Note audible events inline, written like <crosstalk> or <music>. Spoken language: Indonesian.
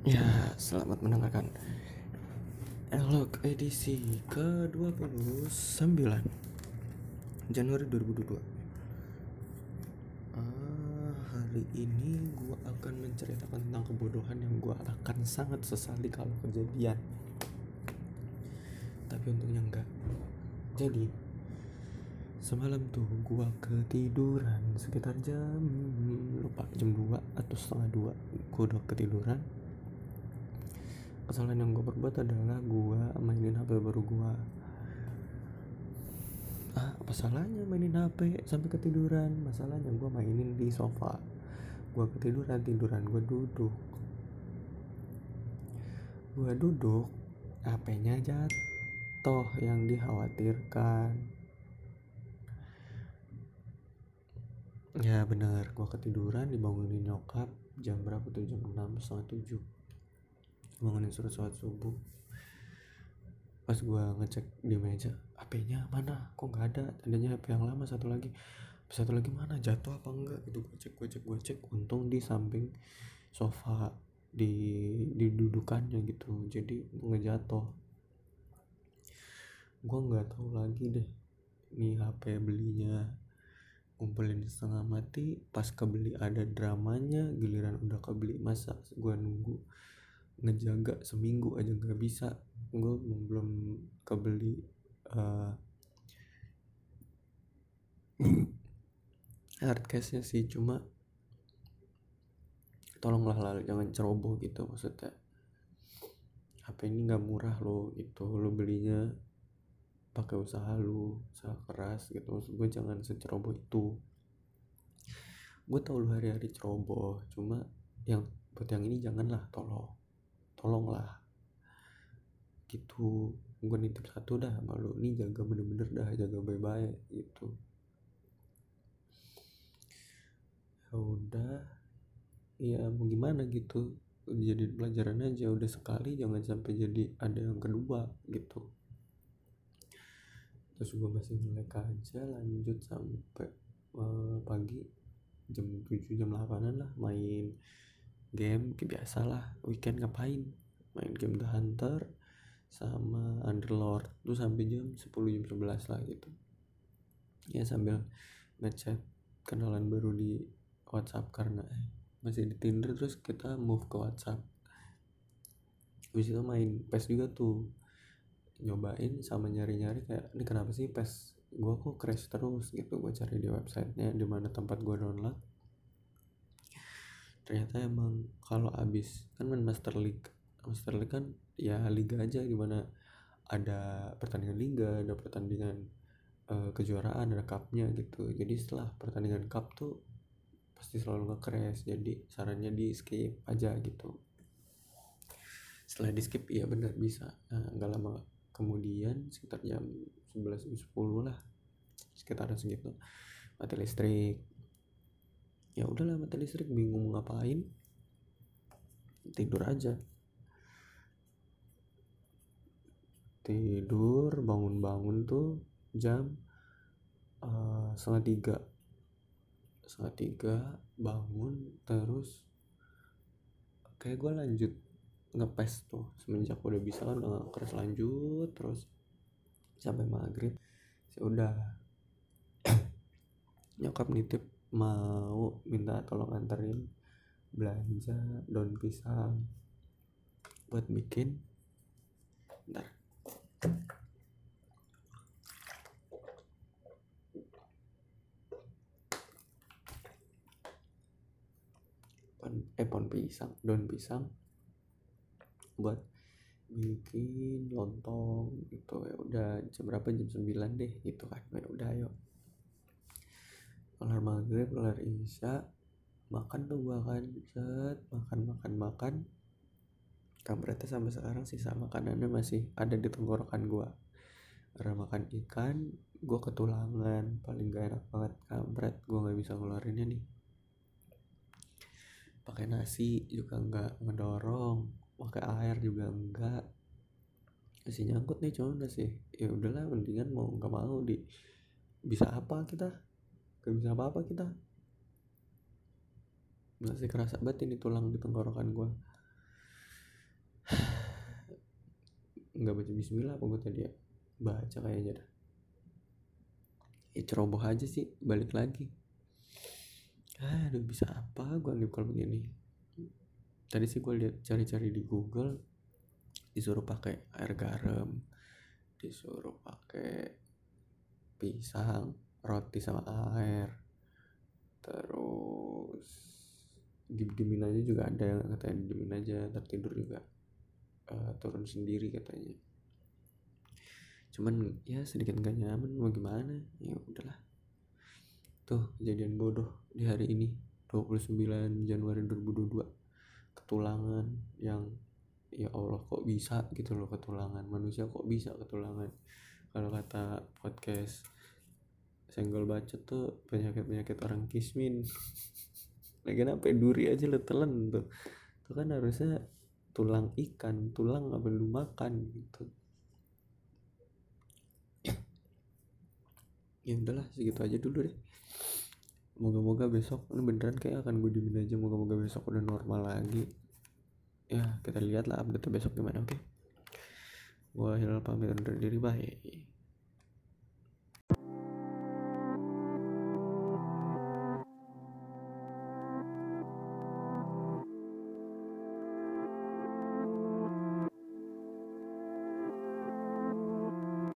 Ya, selamat mendengarkan Elok edisi ke-29 Januari 2022 Ah, Hari ini gue akan menceritakan tentang kebodohan yang gue akan sangat sesali kalau kejadian. Tapi untungnya enggak. Jadi Semalam tuh gue ketiduran sekitar jam lupa jam 2 atau setengah 2 Gue udah ketiduran kesalahan yang gue perbuat adalah gue mainin HP baru gue ah apa salahnya mainin HP sampai ketiduran? Masalahnya gue mainin di sofa. Gue ketiduran tiduran gue duduk. Gue duduk HP-nya jatuh yang dikhawatirkan. Ya benar gue ketiduran dibangunin nyokap jam berapa tuh? Jam 6 setengah 7 bangunin surat sholat subuh. Pas gue ngecek di meja HP-nya mana? Kok nggak ada? Tadinya HP yang lama satu lagi. Satu lagi mana? Jatuh apa enggak? Itu gue cek gue cek gue cek. Untung di samping sofa di di dudukannya gitu. Jadi ngejatuh gue nggak tahu lagi deh nih HP belinya ngumpulin setengah mati pas kebeli ada dramanya giliran udah kebeli masa gue nunggu ngejaga seminggu aja nggak bisa. Gue belum kebeli uh, hard case-nya sih. Cuma tolonglah lah jangan ceroboh gitu maksudnya. HP ini nggak murah lo itu lo belinya pakai usaha lo usaha keras gitu. Maksud gue jangan seceroboh itu. Gue tau lu hari-hari ceroboh cuma yang buat yang ini janganlah tolong tolonglah. Gitu. Gue nitip satu dah malu. Nih jaga bener-bener dah jaga baik-baik gitu. Ya udah. Ya mau gimana gitu. Jadi pelajaran aja. Udah sekali jangan sampai jadi ada yang kedua gitu. Terus gue masih ngelek aja lanjut sampai uh, pagi. Jam 7 jam 8 lah main game kayak biasa lah weekend ngapain? Main game The Hunter sama Underlord. Tuh sampai jam 10 jam 11 lah gitu. Ya sambil ngechat kenalan baru di WhatsApp karena eh, masih di Tinder terus kita move ke WhatsApp. Habis itu main PES juga tuh. Nyobain sama nyari-nyari kayak ini kenapa sih PES gue kok crash terus? gitu. Gue cari di websitenya di mana tempat gue download ternyata emang kalau abis kan main Master League. Master League kan ya liga aja gimana ada pertandingan liga ada pertandingan uh, kejuaraan ada cupnya gitu. Jadi setelah pertandingan cup tuh pasti selalu nge-crash. Jadi sarannya di skip aja gitu. Setelah di skip iya benar bisa. Nah, nggak lama kemudian sekitar jam 11 10 lah sekitaran segitu mati listrik ya udahlah mati listrik bingung ngapain. Tidur aja. Tidur bangun-bangun tuh jam uh, setengah tiga. Setengah tiga bangun terus kayak gue lanjut ngepes tuh semenjak udah bisa kan udah keras lanjut terus sampai maghrib. Ya udah. <coughs> Nyokap nitip mau minta tolong anterin belanja daun pisang buat bikin. Ntar pon eh pon pisang daun pisang buat bikin lontong gitu. Ya udah jam berapa? Jam 9 deh gitu kan. Ya udah ayo kelar maghrib kelar isya makan tuh gua kan set makan makan makan. Kampretnya sampai sekarang sisa makanannya masih ada di tenggorokan gua. Karena makan ikan gua ketulangan paling gak enak banget kampret gua nggak bisa ngeluarinnya nih. Pakai nasi juga nggak ngedorong pakai air juga enggak masih nyangkut nih cuma sih ya udahlah mendingan mau nggak mau di bisa apa kita gak bisa apa-apa kita. Masih kerasa banget ini tulang di tenggorokan gue nggak baca Bismillah apa gue tadi ya? Baca kayaknya dah. Ya ceroboh aja sih balik lagi. Aduh bisa apa gue nih kalau begini? Tadi sih gue lihat cari-cari di Google disuruh pakai air garam disuruh pakai pisang roti sama air. Terus diemin aja juga ada yang katanya diemin aja tertidur juga uh, turun sendiri katanya. Cuman ya sedikit gak nyaman mau gimana? Ya udahlah. Tuh kejadian bodoh di hari ini 29 Januari 2022 ketulangan yang ya Allah kok bisa gitu loh ketulangan? Manusia kok bisa ketulangan? Kalau kata podcast senggol bacot tuh penyakit penyakit orang kismin. <laughs> Lagi apa duri aja lo telan tuh. Itu kan harusnya tulang ikan tulang apa lu makan gitu. Ya udahlah segitu aja dulu deh. Moga-moga besok ini beneran kayak akan gue dimin aja moga-moga besok udah normal lagi. Ya kita lihat lah update besok gimana oke? Okay? gue hilal pamit undur diri bye